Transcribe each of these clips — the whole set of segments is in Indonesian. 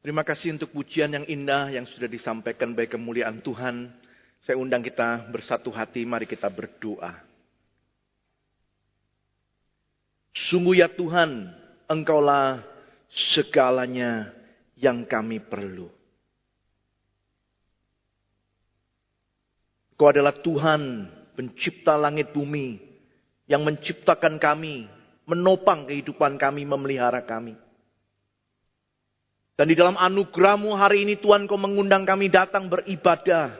Terima kasih untuk pujian yang indah yang sudah disampaikan baik kemuliaan Tuhan. Saya undang kita bersatu hati, mari kita berdoa. Sungguh ya Tuhan, Engkaulah segalanya yang kami perlu. Engkau adalah Tuhan, pencipta langit bumi, yang menciptakan kami, menopang kehidupan kami, memelihara kami. Dan di dalam anugerahmu hari ini Tuhan kau mengundang kami datang beribadah.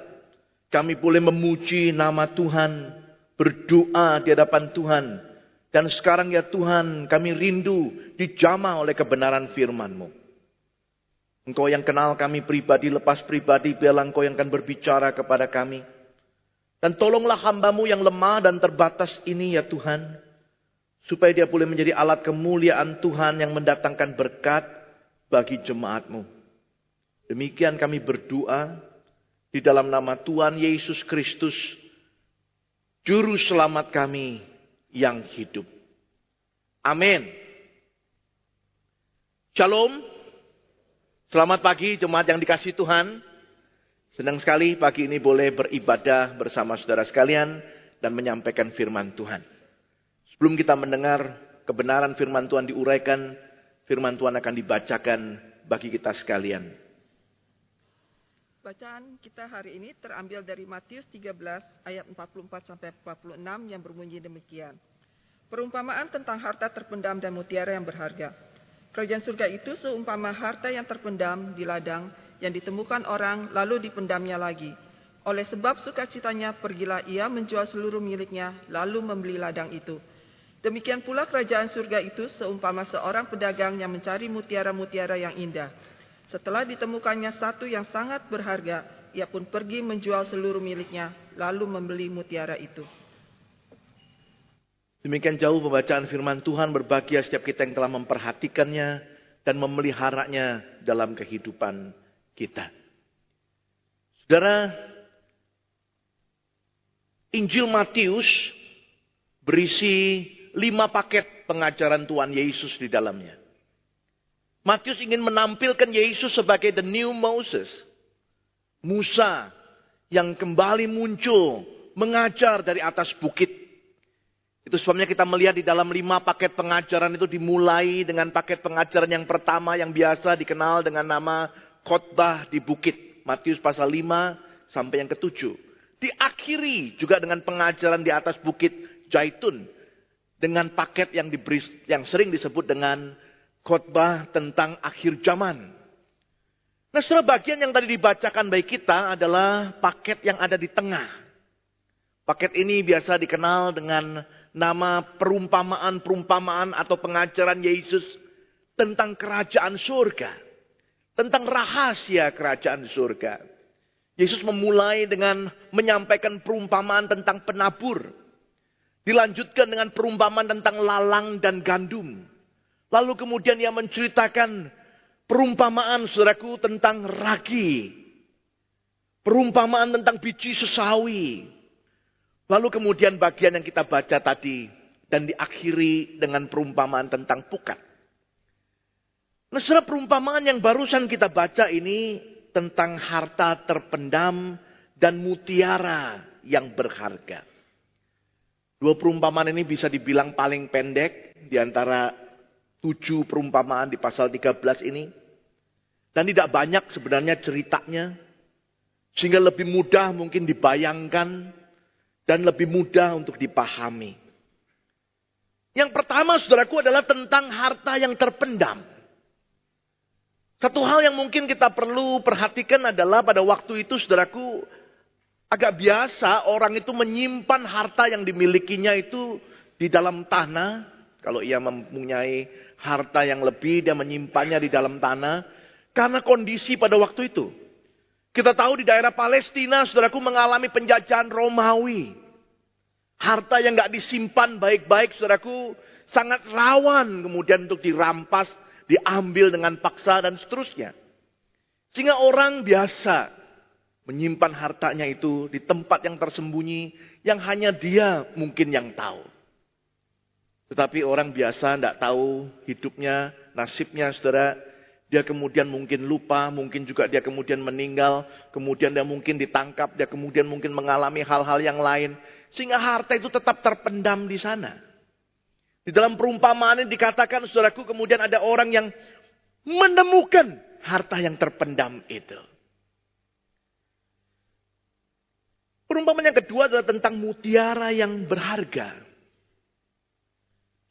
Kami boleh memuji nama Tuhan, berdoa di hadapan Tuhan. Dan sekarang ya Tuhan kami rindu dijamah oleh kebenaran firman-Mu. Engkau yang kenal kami pribadi lepas pribadi, biarlah engkau yang akan berbicara kepada kami. Dan tolonglah hambamu yang lemah dan terbatas ini ya Tuhan. Supaya dia boleh menjadi alat kemuliaan Tuhan yang mendatangkan berkat bagi jemaatmu. Demikian kami berdoa di dalam nama Tuhan Yesus Kristus, Juru Selamat kami yang hidup. Amin. Shalom. Selamat pagi jemaat yang dikasih Tuhan. Senang sekali pagi ini boleh beribadah bersama saudara sekalian dan menyampaikan firman Tuhan. Sebelum kita mendengar kebenaran firman Tuhan diuraikan, firman Tuhan akan dibacakan bagi kita sekalian. Bacaan kita hari ini terambil dari Matius 13 ayat 44 sampai 46 yang berbunyi demikian. Perumpamaan tentang harta terpendam dan mutiara yang berharga. Kerajaan surga itu seumpama harta yang terpendam di ladang yang ditemukan orang lalu dipendamnya lagi. Oleh sebab sukacitanya pergilah ia menjual seluruh miliknya lalu membeli ladang itu. Demikian pula kerajaan surga itu seumpama seorang pedagang yang mencari mutiara-mutiara yang indah. Setelah ditemukannya satu yang sangat berharga, ia pun pergi menjual seluruh miliknya, lalu membeli mutiara itu. Demikian jauh pembacaan firman Tuhan berbahagia setiap kita yang telah memperhatikannya dan memeliharanya dalam kehidupan kita. Saudara, Injil Matius berisi lima paket pengajaran Tuhan Yesus di dalamnya. Matius ingin menampilkan Yesus sebagai the new Moses. Musa yang kembali muncul mengajar dari atas bukit. Itu sebabnya kita melihat di dalam lima paket pengajaran itu dimulai dengan paket pengajaran yang pertama yang biasa dikenal dengan nama khotbah di bukit. Matius pasal 5 sampai yang ketujuh. Diakhiri juga dengan pengajaran di atas bukit Jaitun dengan paket yang diberi yang sering disebut dengan khotbah tentang akhir zaman. Nah, setelah bagian yang tadi dibacakan baik kita adalah paket yang ada di tengah. Paket ini biasa dikenal dengan nama perumpamaan-perumpamaan atau pengajaran Yesus tentang kerajaan surga. Tentang rahasia kerajaan surga. Yesus memulai dengan menyampaikan perumpamaan tentang penabur Dilanjutkan dengan perumpamaan tentang lalang dan gandum. Lalu kemudian ia menceritakan perumpamaan saudaraku tentang ragi. Perumpamaan tentang biji sesawi. Lalu kemudian bagian yang kita baca tadi. Dan diakhiri dengan perumpamaan tentang pukat. Nah saudara perumpamaan yang barusan kita baca ini tentang harta terpendam dan mutiara yang berharga. Dua perumpamaan ini bisa dibilang paling pendek di antara tujuh perumpamaan di pasal 13 ini. Dan tidak banyak sebenarnya ceritanya. Sehingga lebih mudah mungkin dibayangkan dan lebih mudah untuk dipahami. Yang pertama saudaraku adalah tentang harta yang terpendam. Satu hal yang mungkin kita perlu perhatikan adalah pada waktu itu saudaraku Agak biasa orang itu menyimpan harta yang dimilikinya itu di dalam tanah. Kalau ia mempunyai harta yang lebih, dia menyimpannya di dalam tanah. Karena kondisi pada waktu itu. Kita tahu di daerah Palestina, saudaraku mengalami penjajahan Romawi. Harta yang gak disimpan baik-baik, saudaraku, sangat rawan kemudian untuk dirampas, diambil dengan paksa dan seterusnya. Sehingga orang biasa menyimpan hartanya itu di tempat yang tersembunyi yang hanya dia mungkin yang tahu. Tetapi orang biasa tidak tahu hidupnya, nasibnya saudara. dia kemudian mungkin lupa, mungkin juga dia kemudian meninggal, kemudian dia mungkin ditangkap, dia kemudian mungkin mengalami hal-hal yang lain. Sehingga harta itu tetap terpendam di sana. Di dalam perumpamaan ini dikatakan, saudaraku, kemudian ada orang yang menemukan harta yang terpendam itu. Perumpamaan yang kedua adalah tentang mutiara yang berharga.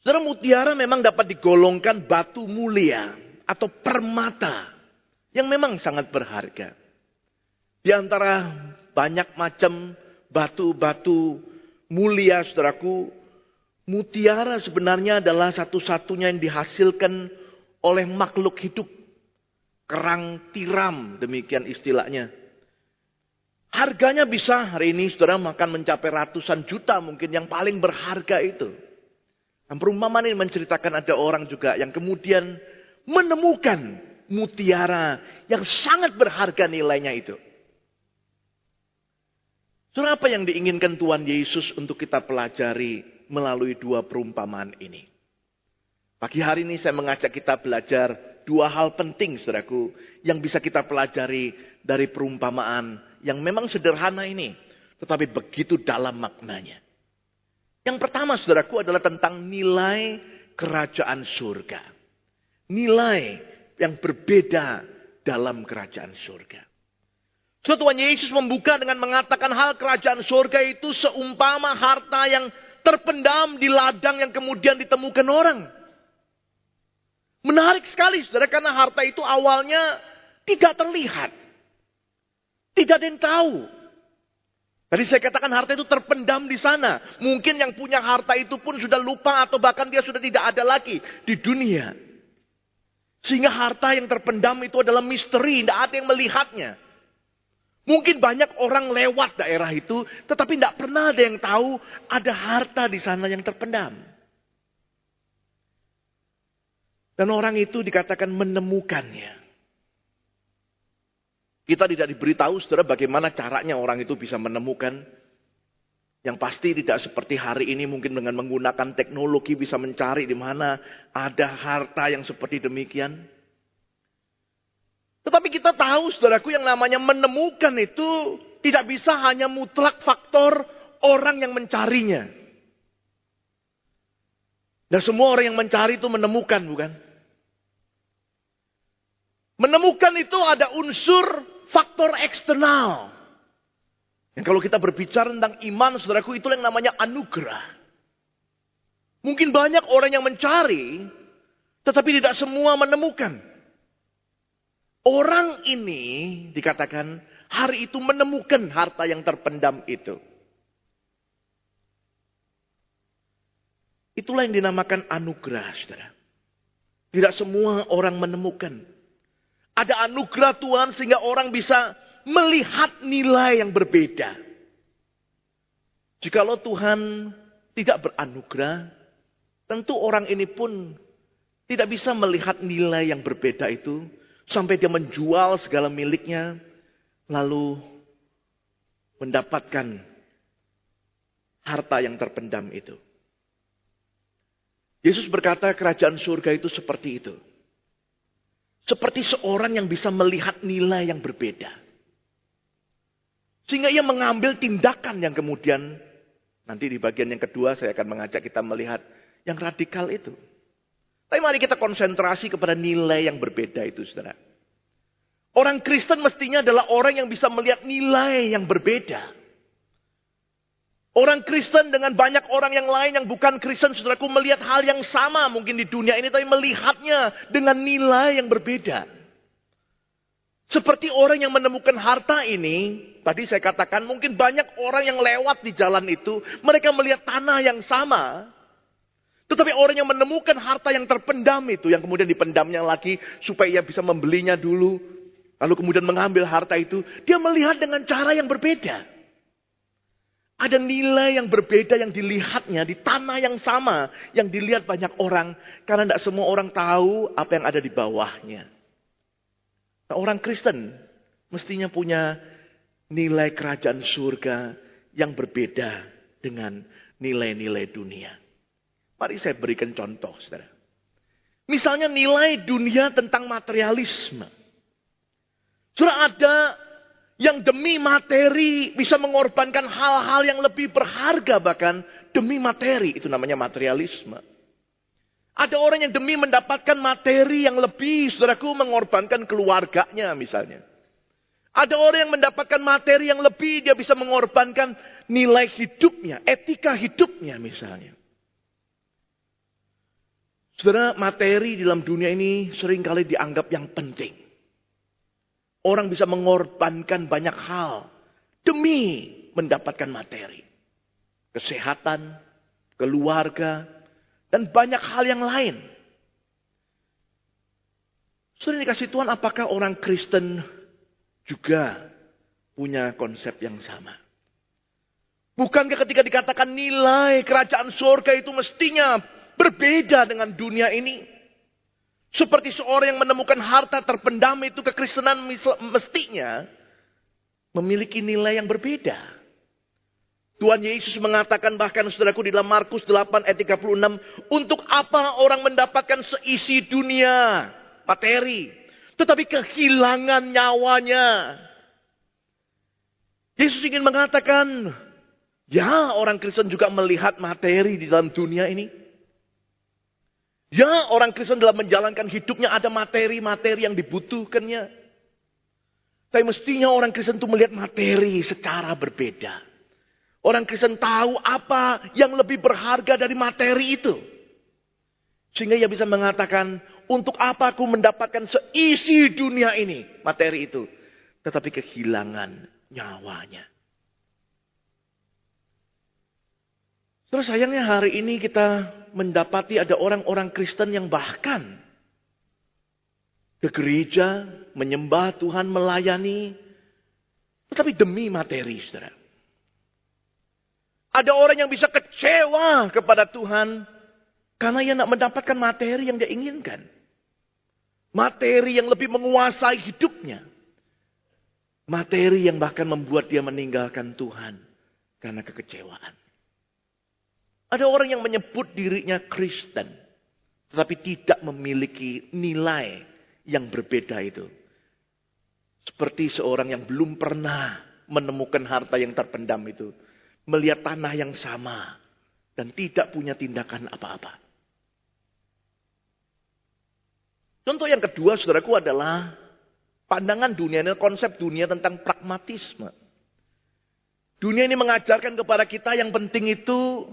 Saudara mutiara memang dapat digolongkan batu mulia atau permata yang memang sangat berharga. Di antara banyak macam batu-batu mulia, saudaraku, mutiara sebenarnya adalah satu-satunya yang dihasilkan oleh makhluk hidup. Kerang tiram, demikian istilahnya. Harganya bisa hari ini saudara makan mencapai ratusan juta mungkin yang paling berharga itu. Dan perumpamaan ini menceritakan ada orang juga yang kemudian menemukan mutiara yang sangat berharga nilainya itu. Surah apa yang diinginkan Tuhan Yesus untuk kita pelajari melalui dua perumpamaan ini? Pagi hari ini saya mengajak kita belajar dua hal penting, saudaraku, yang bisa kita pelajari dari perumpamaan yang memang sederhana ini, tetapi begitu dalam maknanya. Yang pertama, saudaraku, adalah tentang nilai kerajaan surga nilai yang berbeda dalam kerajaan surga. Tuhan Yesus membuka dengan mengatakan hal kerajaan surga itu seumpama harta yang terpendam di ladang yang kemudian ditemukan orang. Menarik sekali saudara karena harta itu awalnya tidak terlihat. Tidak ada yang tahu. Tadi saya katakan harta itu terpendam di sana. Mungkin yang punya harta itu pun sudah lupa atau bahkan dia sudah tidak ada lagi di dunia. Sehingga harta yang terpendam itu adalah misteri, tidak ada yang melihatnya. Mungkin banyak orang lewat daerah itu, tetapi tidak pernah ada yang tahu ada harta di sana yang terpendam. Dan orang itu dikatakan menemukannya. Kita tidak diberitahu saudara bagaimana caranya orang itu bisa menemukan yang pasti tidak seperti hari ini mungkin dengan menggunakan teknologi bisa mencari di mana ada harta yang seperti demikian. Tetapi kita tahu saudaraku yang namanya menemukan itu tidak bisa hanya mutlak faktor orang yang mencarinya. Dan semua orang yang mencari itu menemukan bukan? Menemukan itu ada unsur faktor eksternal. Dan kalau kita berbicara tentang iman, saudaraku, itu yang namanya anugerah. Mungkin banyak orang yang mencari, tetapi tidak semua menemukan. Orang ini dikatakan hari itu menemukan harta yang terpendam itu. Itulah yang dinamakan anugerah, saudara. Tidak semua orang menemukan. Ada anugerah Tuhan sehingga orang bisa melihat nilai yang berbeda. Jikalau Tuhan tidak beranugerah, tentu orang ini pun tidak bisa melihat nilai yang berbeda itu sampai dia menjual segala miliknya lalu mendapatkan harta yang terpendam itu. Yesus berkata kerajaan surga itu seperti itu. Seperti seorang yang bisa melihat nilai yang berbeda. Sehingga ia mengambil tindakan yang kemudian nanti di bagian yang kedua saya akan mengajak kita melihat yang radikal itu. Tapi mari kita konsentrasi kepada nilai yang berbeda itu saudara. Orang Kristen mestinya adalah orang yang bisa melihat nilai yang berbeda. Orang Kristen dengan banyak orang yang lain yang bukan Kristen, saudaraku melihat hal yang sama mungkin di dunia ini, tapi melihatnya dengan nilai yang berbeda. Seperti orang yang menemukan harta ini, tadi saya katakan mungkin banyak orang yang lewat di jalan itu, mereka melihat tanah yang sama. Tetapi orang yang menemukan harta yang terpendam itu, yang kemudian dipendamnya lagi supaya ia bisa membelinya dulu, lalu kemudian mengambil harta itu, dia melihat dengan cara yang berbeda. Ada nilai yang berbeda yang dilihatnya di tanah yang sama, yang dilihat banyak orang, karena tidak semua orang tahu apa yang ada di bawahnya. Nah, orang Kristen mestinya punya nilai kerajaan surga yang berbeda dengan nilai-nilai dunia. Mari saya berikan contoh, saudara. Misalnya nilai dunia tentang materialisme. Sudah ada yang demi materi bisa mengorbankan hal-hal yang lebih berharga bahkan demi materi. Itu namanya materialisme. Ada orang yang demi mendapatkan materi yang lebih, saudaraku mengorbankan keluarganya misalnya. Ada orang yang mendapatkan materi yang lebih, dia bisa mengorbankan nilai hidupnya, etika hidupnya misalnya. Saudara, materi dalam dunia ini sering kali dianggap yang penting. Orang bisa mengorbankan banyak hal demi mendapatkan materi. Kesehatan, keluarga, dan banyak hal yang lain. Sudah dikasih Tuhan, apakah orang Kristen juga punya konsep yang sama? Bukankah ketika dikatakan nilai kerajaan surga itu mestinya Berbeda dengan dunia ini. Seperti seorang yang menemukan harta terpendam itu kekristenan mestinya memiliki nilai yang berbeda. Tuhan Yesus mengatakan bahkan saudaraku di dalam Markus 8 ayat 36. Untuk apa orang mendapatkan seisi dunia, materi. Tetapi kehilangan nyawanya. Yesus ingin mengatakan, ya orang Kristen juga melihat materi di dalam dunia ini. Ya orang Kristen dalam menjalankan hidupnya ada materi-materi yang dibutuhkannya. Tapi mestinya orang Kristen itu melihat materi secara berbeda. Orang Kristen tahu apa yang lebih berharga dari materi itu. Sehingga ia bisa mengatakan, untuk apa aku mendapatkan seisi dunia ini, materi itu. Tetapi kehilangan nyawanya. Terus sayangnya hari ini kita mendapati ada orang-orang Kristen yang bahkan ke gereja, menyembah Tuhan, melayani, tetapi demi materi, saudara. Ada orang yang bisa kecewa kepada Tuhan karena ia nak mendapatkan materi yang dia inginkan. Materi yang lebih menguasai hidupnya. Materi yang bahkan membuat dia meninggalkan Tuhan karena kekecewaan. Ada orang yang menyebut dirinya Kristen. Tetapi tidak memiliki nilai yang berbeda itu. Seperti seorang yang belum pernah menemukan harta yang terpendam itu. Melihat tanah yang sama. Dan tidak punya tindakan apa-apa. Contoh yang kedua saudaraku adalah pandangan dunia, konsep dunia tentang pragmatisme. Dunia ini mengajarkan kepada kita yang penting itu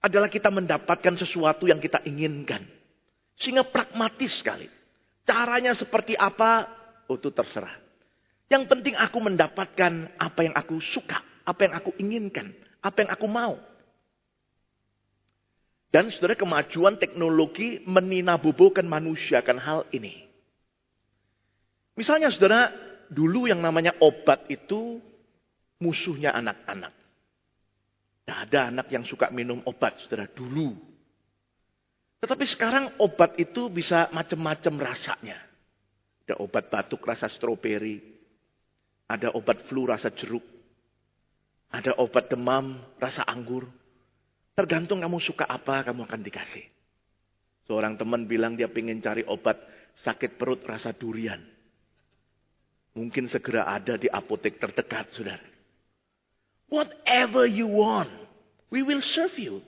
adalah kita mendapatkan sesuatu yang kita inginkan. Sehingga pragmatis sekali. Caranya seperti apa, oh, itu terserah. Yang penting aku mendapatkan apa yang aku suka, apa yang aku inginkan, apa yang aku mau. Dan saudara kemajuan teknologi meninabobokan manusia akan hal ini. Misalnya saudara, dulu yang namanya obat itu musuhnya anak-anak. Tidak ada anak yang suka minum obat, saudara, dulu. Tetapi sekarang obat itu bisa macam-macam rasanya. Ada obat batuk rasa stroberi. Ada obat flu rasa jeruk. Ada obat demam rasa anggur. Tergantung kamu suka apa, kamu akan dikasih. Seorang teman bilang dia ingin cari obat sakit perut rasa durian. Mungkin segera ada di apotek terdekat, saudara. Whatever you want, we will serve you.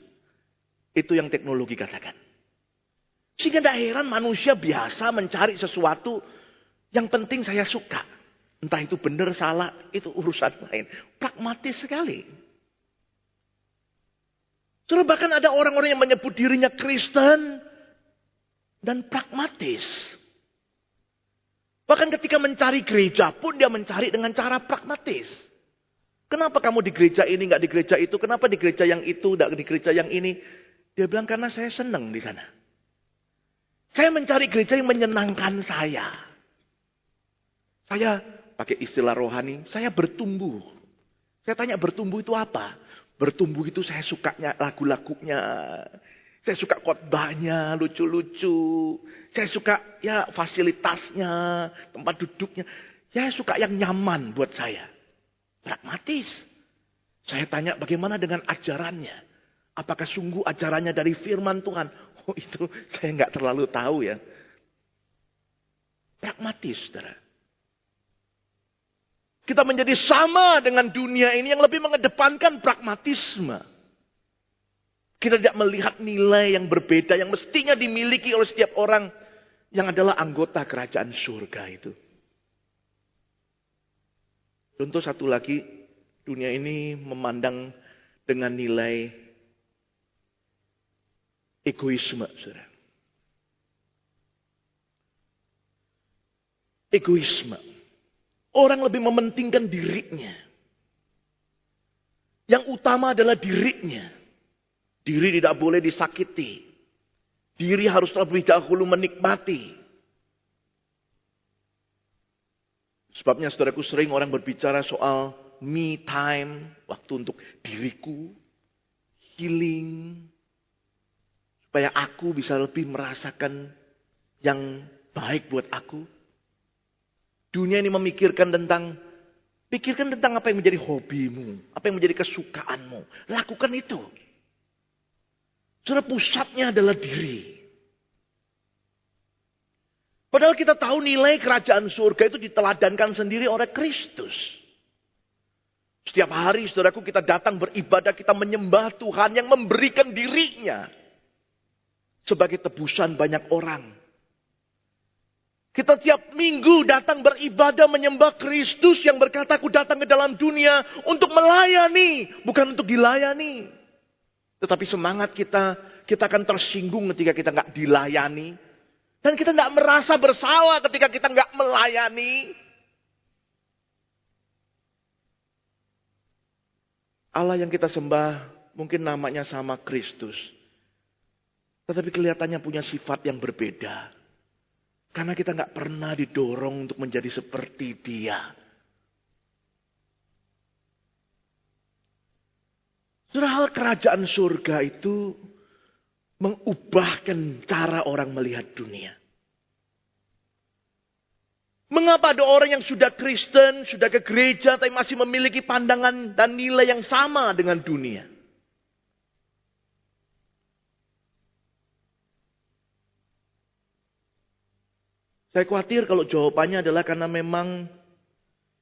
Itu yang teknologi katakan. Sehingga tidak heran manusia biasa mencari sesuatu yang penting saya suka. Entah itu benar salah, itu urusan lain. Pragmatis sekali. Terus bahkan ada orang-orang yang menyebut dirinya Kristen dan pragmatis. Bahkan ketika mencari gereja pun dia mencari dengan cara pragmatis. Kenapa kamu di gereja ini, nggak di gereja itu? Kenapa di gereja yang itu, nggak di gereja yang ini? Dia bilang, karena saya senang di sana. Saya mencari gereja yang menyenangkan saya. Saya pakai istilah rohani, saya bertumbuh. Saya tanya bertumbuh itu apa? Bertumbuh itu saya sukanya lagu-lagunya. Saya suka khotbahnya, lucu-lucu. Saya suka ya fasilitasnya, tempat duduknya. Saya suka yang nyaman buat saya. Pragmatis. Saya tanya bagaimana dengan ajarannya? Apakah sungguh ajarannya dari firman Tuhan? Oh itu saya nggak terlalu tahu ya. Pragmatis, saudara. Kita menjadi sama dengan dunia ini yang lebih mengedepankan pragmatisme. Kita tidak melihat nilai yang berbeda yang mestinya dimiliki oleh setiap orang yang adalah anggota kerajaan surga itu. Contoh satu lagi, dunia ini memandang dengan nilai egoisme, saudara. Egoisme. Orang lebih mementingkan dirinya. Yang utama adalah dirinya. Diri tidak boleh disakiti. Diri harus lebih dahulu menikmati. Sebabnya saudaraku sering orang berbicara soal me time, waktu untuk diriku, healing, supaya aku bisa lebih merasakan yang baik buat aku. Dunia ini memikirkan tentang, pikirkan tentang apa yang menjadi hobimu, apa yang menjadi kesukaanmu. Lakukan itu. Saudara pusatnya adalah diri. Padahal kita tahu nilai kerajaan surga itu diteladankan sendiri oleh Kristus. Setiap hari saudaraku kita datang beribadah, kita menyembah Tuhan yang memberikan dirinya. Sebagai tebusan banyak orang. Kita tiap minggu datang beribadah menyembah Kristus yang berkata aku datang ke dalam dunia untuk melayani, bukan untuk dilayani. Tetapi semangat kita, kita akan tersinggung ketika kita nggak dilayani. Dan kita nggak merasa bersalah ketika kita nggak melayani. Allah yang kita sembah mungkin namanya sama Kristus. Tetapi kelihatannya punya sifat yang berbeda. Karena kita nggak pernah didorong untuk menjadi seperti dia. Sudah hal kerajaan surga itu mengubahkan cara orang melihat dunia. Mengapa ada orang yang sudah Kristen, sudah ke gereja, tapi masih memiliki pandangan dan nilai yang sama dengan dunia? Saya khawatir kalau jawabannya adalah karena memang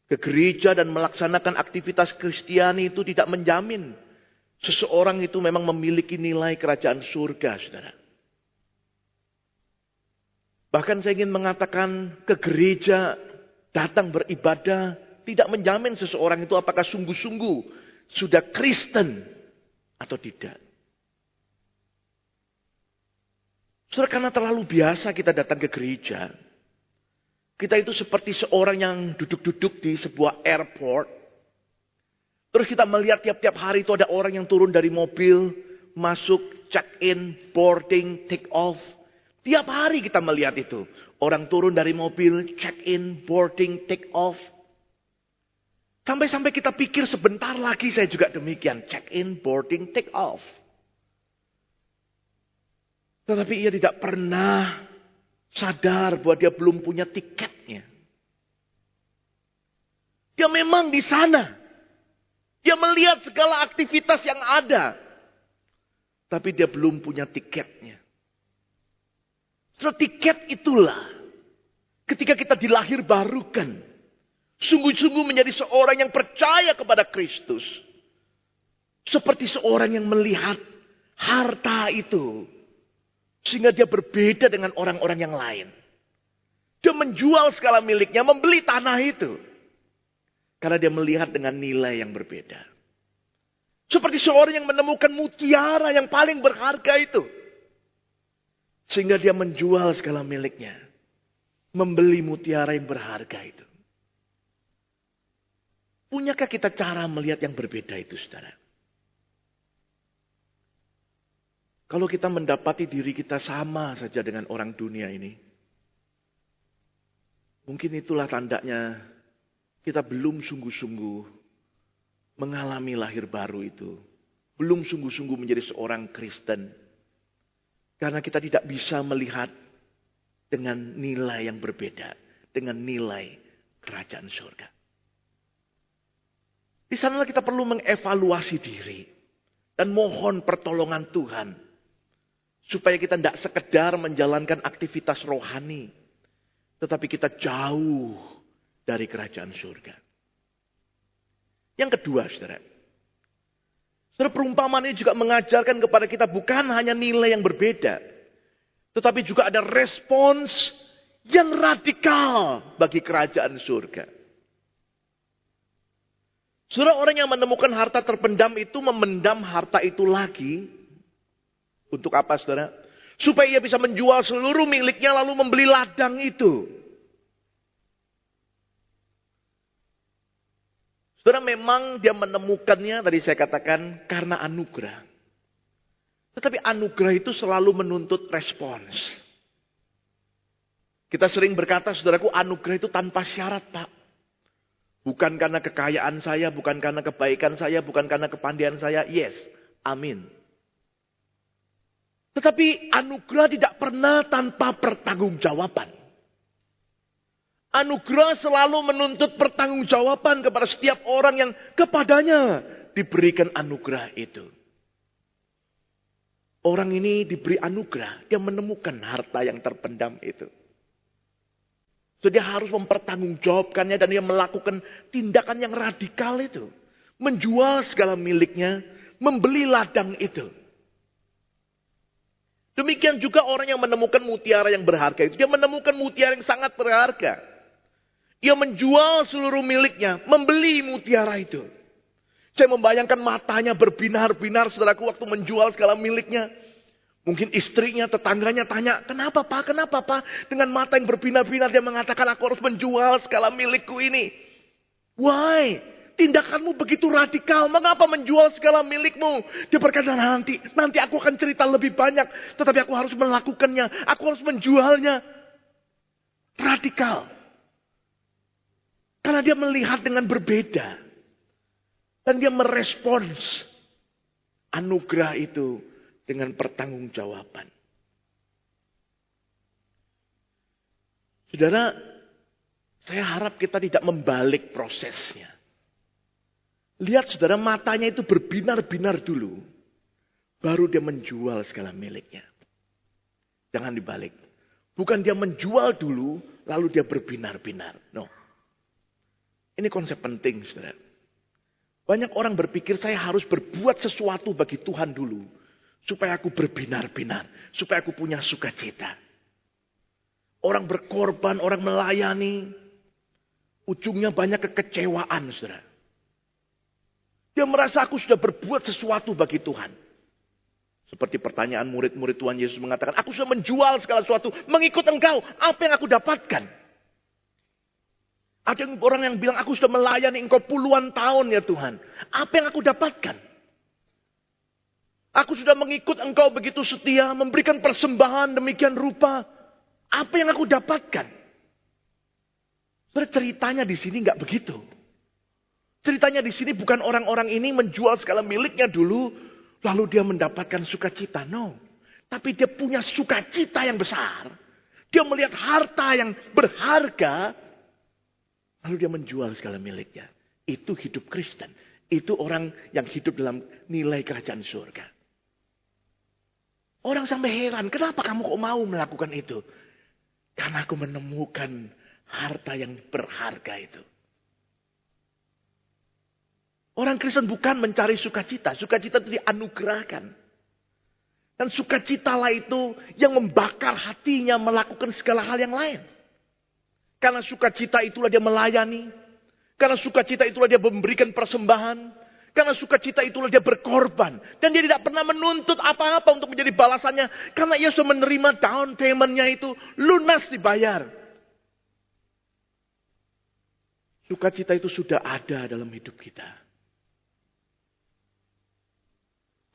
ke gereja dan melaksanakan aktivitas Kristiani itu tidak menjamin seseorang itu memang memiliki nilai kerajaan surga, saudara. Bahkan saya ingin mengatakan ke gereja datang beribadah tidak menjamin seseorang itu apakah sungguh-sungguh sudah Kristen atau tidak. Saudara, karena terlalu biasa kita datang ke gereja, kita itu seperti seorang yang duduk-duduk di sebuah airport. Terus kita melihat tiap-tiap hari itu ada orang yang turun dari mobil, masuk, check-in, boarding, take off. Tiap hari kita melihat itu. Orang turun dari mobil, check-in, boarding, take off. Sampai-sampai kita pikir sebentar lagi saya juga demikian. Check-in, boarding, take off. Tetapi ia tidak pernah sadar bahwa dia belum punya tiketnya. Dia memang di sana. Dia melihat segala aktivitas yang ada. Tapi dia belum punya tiketnya. So, tiket itulah ketika kita dilahir barukan. Sungguh-sungguh menjadi seorang yang percaya kepada Kristus. Seperti seorang yang melihat harta itu sehingga dia berbeda dengan orang-orang yang lain. Dia menjual segala miliknya, membeli tanah itu. Karena dia melihat dengan nilai yang berbeda. Seperti seorang yang menemukan mutiara yang paling berharga itu. Sehingga dia menjual segala miliknya. Membeli mutiara yang berharga itu. Punyakah kita cara melihat yang berbeda itu saudara? Kalau kita mendapati diri kita sama saja dengan orang dunia ini. Mungkin itulah tandanya kita belum sungguh-sungguh mengalami lahir baru itu. Belum sungguh-sungguh menjadi seorang Kristen. Karena kita tidak bisa melihat dengan nilai yang berbeda. Dengan nilai kerajaan surga. Di sanalah kita perlu mengevaluasi diri. Dan mohon pertolongan Tuhan Supaya kita tidak sekedar menjalankan aktivitas rohani. Tetapi kita jauh dari kerajaan surga. Yang kedua, saudara. Saudara, perumpamaan ini juga mengajarkan kepada kita bukan hanya nilai yang berbeda. Tetapi juga ada respons yang radikal bagi kerajaan surga. Saudara, orang yang menemukan harta terpendam itu memendam harta itu lagi. Untuk apa, saudara? Supaya ia bisa menjual seluruh miliknya lalu membeli ladang itu. Saudara memang dia menemukannya tadi saya katakan karena anugerah. Tetapi anugerah itu selalu menuntut respons. Kita sering berkata, saudaraku, anugerah itu tanpa syarat, Pak. Bukan karena kekayaan saya, bukan karena kebaikan saya, bukan karena kepandian saya. Yes, amin. Tetapi anugerah tidak pernah tanpa pertanggungjawaban. Anugerah selalu menuntut pertanggungjawaban kepada setiap orang yang kepadanya diberikan anugerah itu. Orang ini diberi anugerah, dia menemukan harta yang terpendam itu. So, dia harus mempertanggungjawabkannya dan dia melakukan tindakan yang radikal itu. Menjual segala miliknya, membeli ladang itu. Demikian juga orang yang menemukan mutiara yang berharga itu. Dia menemukan mutiara yang sangat berharga. Dia menjual seluruh miliknya, membeli mutiara itu. Saya membayangkan matanya berbinar-binar saudaraku waktu menjual segala miliknya. Mungkin istrinya, tetangganya tanya, kenapa pak, kenapa pak? Dengan mata yang berbinar-binar dia mengatakan aku harus menjual segala milikku ini. Why? Tindakanmu begitu radikal. Mengapa menjual segala milikmu? Dia berkata nanti, nanti aku akan cerita lebih banyak. Tetapi aku harus melakukannya. Aku harus menjualnya. Radikal. Karena dia melihat dengan berbeda. Dan dia merespons anugerah itu dengan pertanggungjawaban. Saudara, saya harap kita tidak membalik prosesnya. Lihat saudara matanya itu berbinar-binar dulu. Baru dia menjual segala miliknya. Jangan dibalik. Bukan dia menjual dulu, lalu dia berbinar-binar. No. Ini konsep penting, saudara. Banyak orang berpikir saya harus berbuat sesuatu bagi Tuhan dulu. Supaya aku berbinar-binar. Supaya aku punya sukacita. Orang berkorban, orang melayani. Ujungnya banyak kekecewaan, saudara. Dia merasa aku sudah berbuat sesuatu bagi Tuhan. Seperti pertanyaan murid-murid Tuhan Yesus mengatakan, aku sudah menjual segala sesuatu, mengikut engkau, apa yang aku dapatkan? Ada orang yang bilang, aku sudah melayani engkau puluhan tahun ya Tuhan. Apa yang aku dapatkan? Aku sudah mengikut engkau begitu setia, memberikan persembahan demikian rupa. Apa yang aku dapatkan? Ceritanya di sini nggak begitu. Ceritanya di sini bukan orang-orang ini menjual segala miliknya dulu, lalu dia mendapatkan sukacita. No. Tapi dia punya sukacita yang besar. Dia melihat harta yang berharga, lalu dia menjual segala miliknya. Itu hidup Kristen. Itu orang yang hidup dalam nilai kerajaan surga. Orang sampai heran, kenapa kamu kok mau melakukan itu? Karena aku menemukan harta yang berharga itu. Orang Kristen bukan mencari sukacita. Sukacita itu dianugerahkan. Dan sukacitalah itu yang membakar hatinya melakukan segala hal yang lain. Karena sukacita itulah dia melayani. Karena sukacita itulah dia memberikan persembahan. Karena sukacita itulah dia berkorban. Dan dia tidak pernah menuntut apa-apa untuk menjadi balasannya. Karena ia sudah menerima down paymentnya itu lunas dibayar. Sukacita itu sudah ada dalam hidup kita.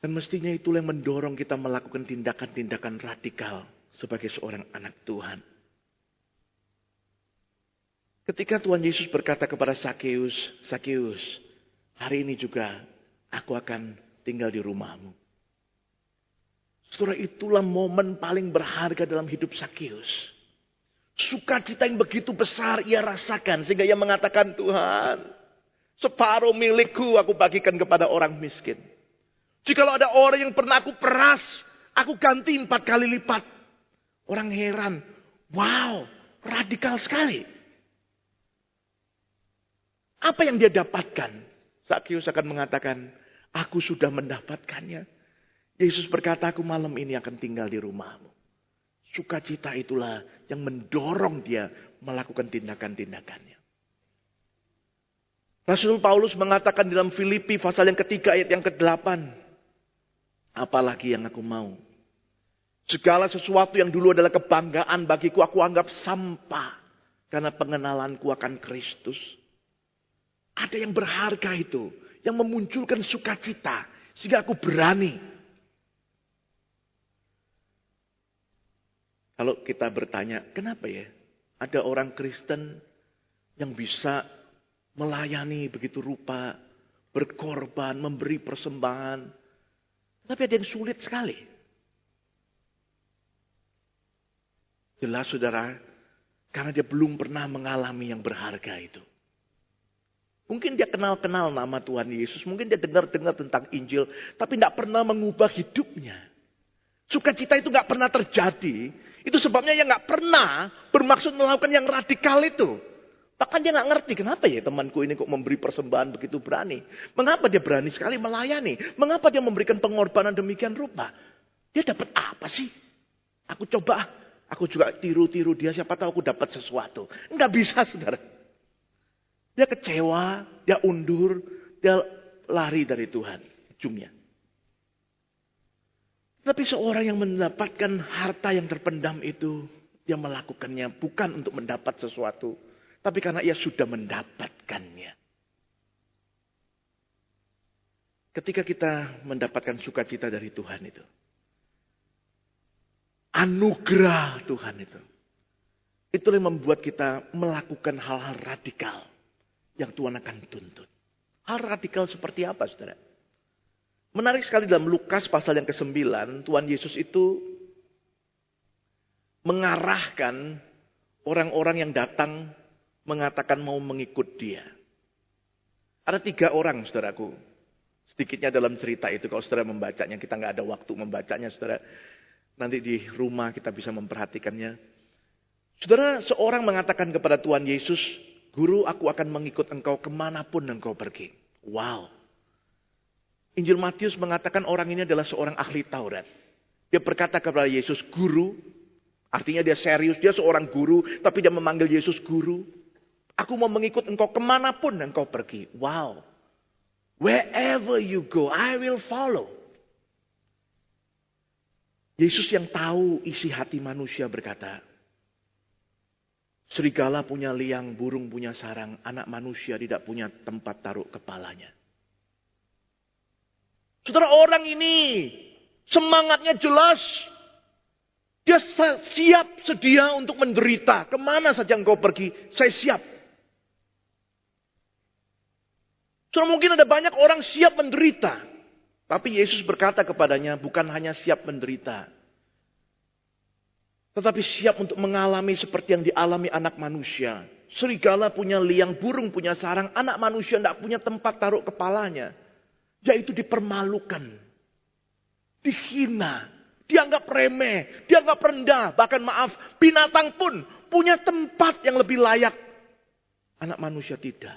Dan mestinya itulah yang mendorong kita melakukan tindakan-tindakan radikal sebagai seorang anak Tuhan. Ketika Tuhan Yesus berkata kepada Sakeus, Sakeus, hari ini juga aku akan tinggal di rumahmu. Setelah itulah momen paling berharga dalam hidup Sakeus. Sukacita yang begitu besar ia rasakan sehingga ia mengatakan Tuhan, separuh milikku aku bagikan kepada orang miskin. Jikalau ada orang yang pernah aku peras, Aku ganti empat kali lipat. Orang heran. Wow, radikal sekali. Apa yang dia dapatkan? Sakyus akan mengatakan, aku sudah mendapatkannya. Yesus berkata, aku malam ini akan tinggal di rumahmu. Sukacita itulah yang mendorong dia melakukan tindakan-tindakannya. Rasul Paulus mengatakan dalam Filipi pasal yang ketiga ayat yang ke-8. Apalagi yang aku mau. Segala sesuatu yang dulu adalah kebanggaan bagiku aku anggap sampah. Karena pengenalanku akan Kristus. Ada yang berharga itu. Yang memunculkan sukacita. Sehingga aku berani. Kalau kita bertanya, kenapa ya? Ada orang Kristen yang bisa melayani begitu rupa, berkorban, memberi persembahan. Tapi ada yang sulit sekali. Jelas saudara, karena dia belum pernah mengalami yang berharga itu. Mungkin dia kenal-kenal nama Tuhan Yesus, mungkin dia dengar-dengar tentang Injil, tapi tidak pernah mengubah hidupnya. Sukacita itu nggak pernah terjadi. Itu sebabnya dia nggak pernah bermaksud melakukan yang radikal itu. Bahkan dia nggak ngerti kenapa ya temanku ini kok memberi persembahan begitu berani. Mengapa dia berani sekali melayani? Mengapa dia memberikan pengorbanan demikian rupa? Dia dapat apa sih? Aku coba, aku juga tiru-tiru dia. Siapa tahu aku dapat sesuatu. Nggak bisa saudara. Dia kecewa, dia undur, dia lari dari Tuhan. Ujungnya. Tapi seorang yang mendapatkan harta yang terpendam itu, dia melakukannya bukan untuk mendapat sesuatu, tapi karena ia sudah mendapatkannya. Ketika kita mendapatkan sukacita dari Tuhan itu. Anugerah Tuhan itu. Itu yang membuat kita melakukan hal-hal radikal yang Tuhan akan tuntut. Hal radikal seperti apa saudara? Menarik sekali dalam Lukas pasal yang ke-9, Tuhan Yesus itu mengarahkan orang-orang yang datang mengatakan mau mengikut dia. Ada tiga orang, saudaraku. Sedikitnya dalam cerita itu, kalau saudara membacanya, kita nggak ada waktu membacanya, saudara. Nanti di rumah kita bisa memperhatikannya. Saudara, seorang mengatakan kepada Tuhan Yesus, Guru, aku akan mengikut engkau ke mana pun engkau pergi. Wow. Injil Matius mengatakan orang ini adalah seorang ahli Taurat. Dia berkata kepada Yesus, Guru, artinya dia serius, dia seorang guru, tapi dia memanggil Yesus Guru. Aku mau mengikut engkau ke mana pun engkau pergi. Wow. Wherever you go, I will follow. Yesus yang tahu isi hati manusia berkata, Serigala punya liang, burung punya sarang, anak manusia tidak punya tempat taruh kepalanya. Saudara orang ini semangatnya jelas. Dia siap sedia untuk menderita. Ke mana saja engkau pergi, saya siap. Sudah mungkin ada banyak orang siap menderita. Tapi Yesus berkata kepadanya bukan hanya siap menderita. Tetapi siap untuk mengalami seperti yang dialami anak manusia. Serigala punya liang, burung punya sarang. Anak manusia tidak punya tempat taruh kepalanya. Yaitu dipermalukan. Dihina. Dianggap remeh. Dianggap rendah. Bahkan maaf, binatang pun punya tempat yang lebih layak. Anak manusia tidak.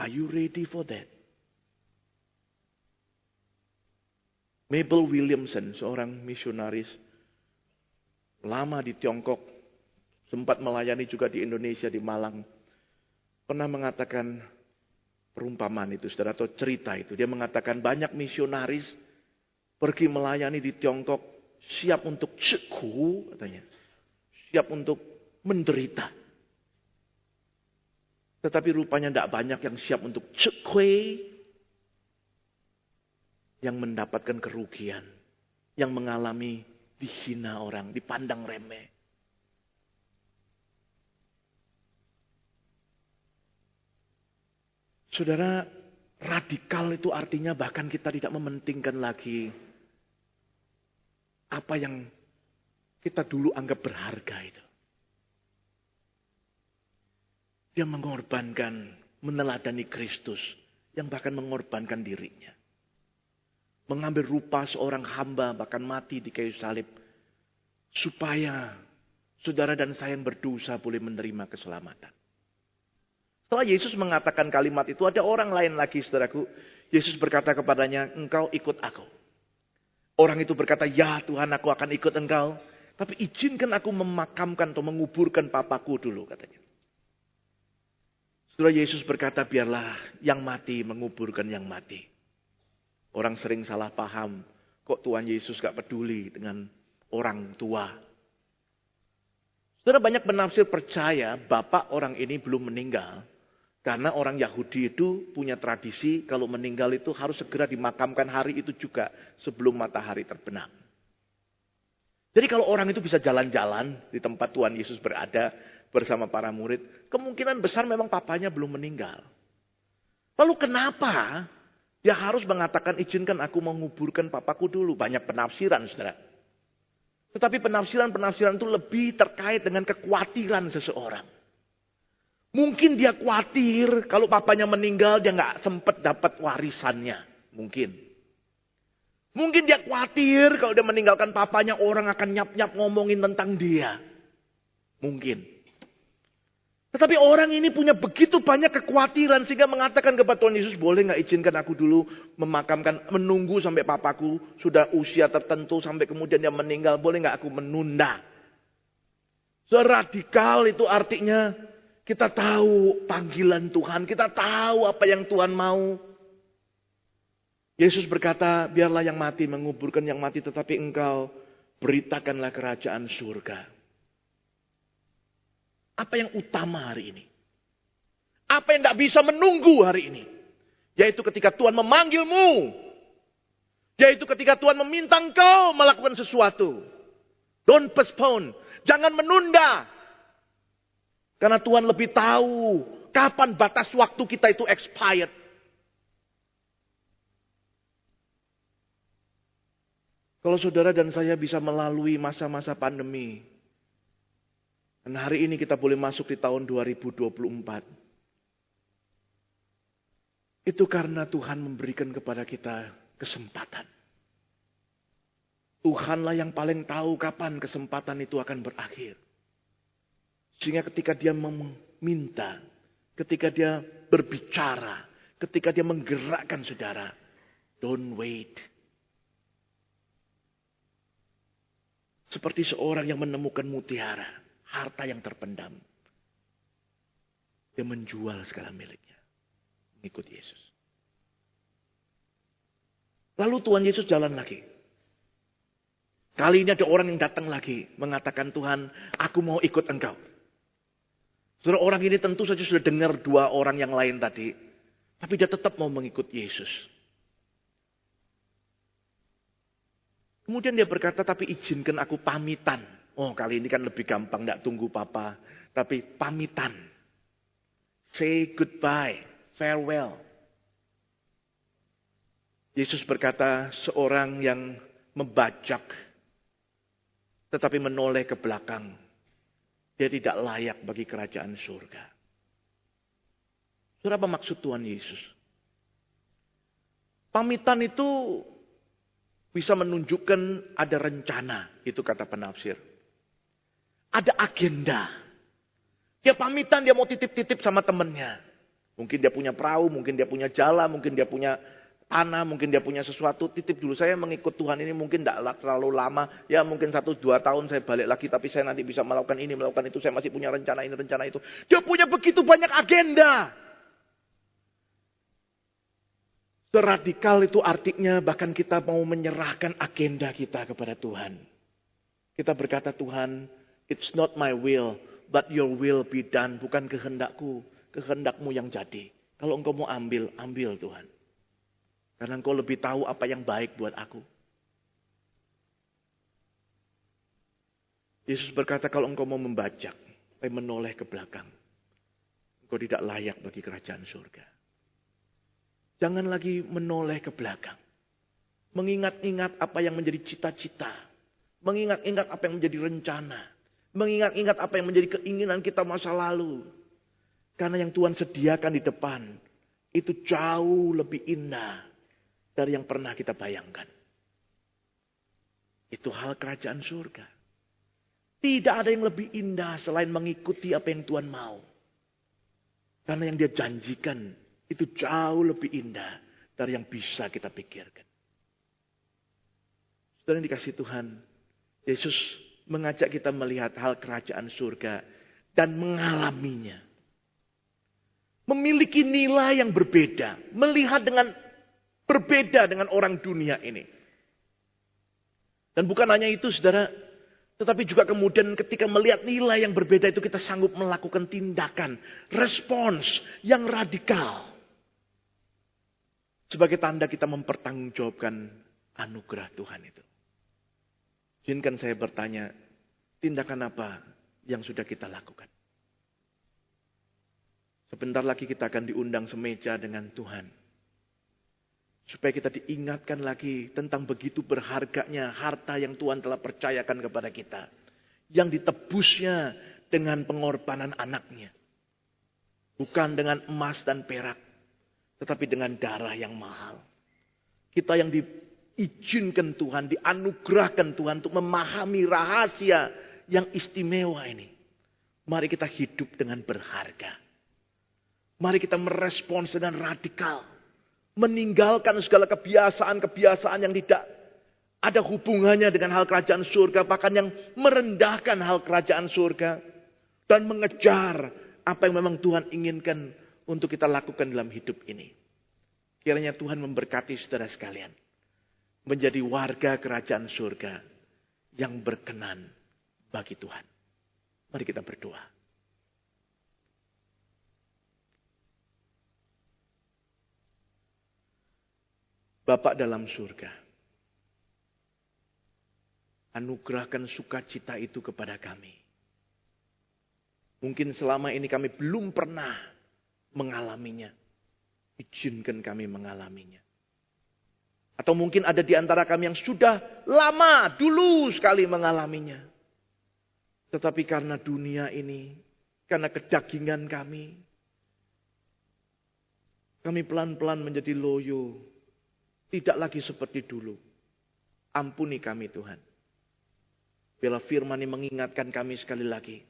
Are you ready for that? Mabel Williamson, seorang misionaris lama di Tiongkok, sempat melayani juga di Indonesia, di Malang, pernah mengatakan perumpamaan itu, saudara, atau cerita itu. Dia mengatakan banyak misionaris pergi melayani di Tiongkok, siap untuk ceku, katanya. Siap untuk menderita. Tetapi rupanya tidak banyak yang siap untuk cekwe. Yang mendapatkan kerugian. Yang mengalami dihina orang, dipandang remeh. Saudara, radikal itu artinya bahkan kita tidak mementingkan lagi apa yang kita dulu anggap berharga itu. Dia mengorbankan, meneladani Kristus yang bahkan mengorbankan dirinya. Mengambil rupa seorang hamba bahkan mati di kayu salib supaya saudara dan saya yang berdosa boleh menerima keselamatan. Setelah Yesus mengatakan kalimat itu, ada orang lain lagi, saudaraku. Yesus berkata kepadanya, engkau ikut aku. Orang itu berkata, ya Tuhan aku akan ikut engkau. Tapi izinkan aku memakamkan atau menguburkan papaku dulu, katanya. Setelah Yesus berkata, biarlah yang mati menguburkan yang mati. Orang sering salah paham, kok Tuhan Yesus gak peduli dengan orang tua. Saudara banyak penafsir percaya bapak orang ini belum meninggal. Karena orang Yahudi itu punya tradisi kalau meninggal itu harus segera dimakamkan hari itu juga sebelum matahari terbenam. Jadi kalau orang itu bisa jalan-jalan di tempat Tuhan Yesus berada bersama para murid, kemungkinan besar memang papanya belum meninggal. Lalu kenapa dia harus mengatakan izinkan aku menguburkan papaku dulu? Banyak penafsiran saudara. Tetapi penafsiran-penafsiran itu lebih terkait dengan kekhawatiran seseorang. Mungkin dia khawatir kalau papanya meninggal dia nggak sempat dapat warisannya. Mungkin. Mungkin dia khawatir kalau dia meninggalkan papanya orang akan nyap-nyap ngomongin tentang dia. Mungkin. Tetapi orang ini punya begitu banyak kekhawatiran sehingga mengatakan kepada Tuhan Yesus, boleh nggak izinkan aku dulu memakamkan, menunggu sampai papaku sudah usia tertentu sampai kemudian dia meninggal, boleh nggak aku menunda? Seradikal itu artinya kita tahu panggilan Tuhan, kita tahu apa yang Tuhan mau. Yesus berkata, biarlah yang mati menguburkan yang mati, tetapi engkau beritakanlah kerajaan surga. Apa yang utama hari ini? Apa yang tidak bisa menunggu hari ini? Yaitu ketika Tuhan memanggilmu. Yaitu ketika Tuhan meminta engkau melakukan sesuatu. Don't postpone. Jangan menunda. Karena Tuhan lebih tahu kapan batas waktu kita itu expired. Kalau saudara dan saya bisa melalui masa-masa pandemi. Dan hari ini kita boleh masuk di tahun 2024. Itu karena Tuhan memberikan kepada kita kesempatan. Tuhanlah yang paling tahu kapan kesempatan itu akan berakhir. Sehingga ketika dia meminta, ketika dia berbicara, ketika dia menggerakkan saudara, don't wait. Seperti seorang yang menemukan mutiara, harta yang terpendam. Dia menjual segala miliknya. Mengikut Yesus. Lalu Tuhan Yesus jalan lagi. Kali ini ada orang yang datang lagi. Mengatakan Tuhan, aku mau ikut engkau. Saudara orang ini tentu saja sudah dengar dua orang yang lain tadi. Tapi dia tetap mau mengikut Yesus. Kemudian dia berkata, tapi izinkan aku pamitan. Oh kali ini kan lebih gampang, tidak tunggu papa. Tapi pamitan. Say goodbye, farewell. Yesus berkata, seorang yang membajak, tetapi menoleh ke belakang dia tidak layak bagi kerajaan surga. Surah apa maksud Tuhan Yesus? Pamitan itu bisa menunjukkan ada rencana, itu kata penafsir. Ada agenda. Dia pamitan, dia mau titip-titip sama temennya. Mungkin dia punya perahu, mungkin dia punya jala, mungkin dia punya tanah, mungkin dia punya sesuatu, titip dulu. Saya mengikut Tuhan ini mungkin tidak terlalu lama. Ya mungkin satu dua tahun saya balik lagi, tapi saya nanti bisa melakukan ini, melakukan itu. Saya masih punya rencana ini, rencana itu. Dia punya begitu banyak agenda. Seradikal itu artinya bahkan kita mau menyerahkan agenda kita kepada Tuhan. Kita berkata Tuhan, it's not my will, but your will be done. Bukan kehendakku, kehendakmu yang jadi. Kalau engkau mau ambil, ambil Tuhan. Karena engkau lebih tahu apa yang baik buat aku. Yesus berkata kalau engkau mau membajak, tapi menoleh ke belakang. Engkau tidak layak bagi kerajaan surga. Jangan lagi menoleh ke belakang. Mengingat-ingat apa yang menjadi cita-cita. Mengingat-ingat apa yang menjadi rencana. Mengingat-ingat apa yang menjadi keinginan kita masa lalu. Karena yang Tuhan sediakan di depan. Itu jauh lebih indah dari yang pernah kita bayangkan. Itu hal kerajaan surga. Tidak ada yang lebih indah selain mengikuti apa yang Tuhan mau. Karena yang dia janjikan itu jauh lebih indah dari yang bisa kita pikirkan. Saudara yang dikasih Tuhan, Yesus mengajak kita melihat hal kerajaan surga dan mengalaminya. Memiliki nilai yang berbeda, melihat dengan berbeda dengan orang dunia ini. Dan bukan hanya itu, saudara, tetapi juga kemudian ketika melihat nilai yang berbeda itu kita sanggup melakukan tindakan, respons yang radikal. Sebagai tanda kita mempertanggungjawabkan anugerah Tuhan itu. Izinkan saya bertanya, tindakan apa yang sudah kita lakukan? Sebentar lagi kita akan diundang semeja dengan Tuhan. Supaya kita diingatkan lagi tentang begitu berharganya harta yang Tuhan telah percayakan kepada kita. Yang ditebusnya dengan pengorbanan anaknya. Bukan dengan emas dan perak. Tetapi dengan darah yang mahal. Kita yang di diizinkan Tuhan, dianugerahkan Tuhan untuk memahami rahasia yang istimewa ini. Mari kita hidup dengan berharga. Mari kita merespons dengan radikal. Meninggalkan segala kebiasaan-kebiasaan yang tidak ada hubungannya dengan hal kerajaan surga. Bahkan yang merendahkan hal kerajaan surga. Dan mengejar apa yang memang Tuhan inginkan untuk kita lakukan dalam hidup ini. Kiranya Tuhan memberkati saudara sekalian menjadi warga kerajaan surga yang berkenan bagi Tuhan. Mari kita berdoa. Bapak dalam surga, anugerahkan sukacita itu kepada kami. Mungkin selama ini kami belum pernah mengalaminya. Izinkan kami mengalaminya. Atau mungkin ada di antara kami yang sudah lama, dulu sekali mengalaminya. Tetapi karena dunia ini, karena kedagingan kami, kami pelan-pelan menjadi loyo. Tidak lagi seperti dulu. Ampuni kami Tuhan. Bila firman ini mengingatkan kami sekali lagi.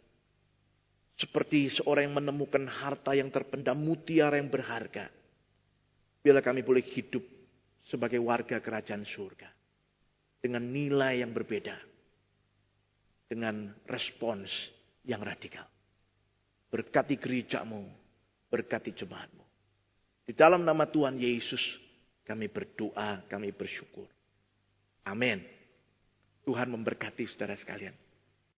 Seperti seorang yang menemukan harta yang terpendam mutiara yang berharga. Bila kami boleh hidup sebagai warga kerajaan surga. Dengan nilai yang berbeda. Dengan respons yang radikal. Berkati gerejamu, berkati jemaatmu. Di dalam nama Tuhan Yesus kami berdoa, kami bersyukur. Amin. Tuhan memberkati saudara sekalian.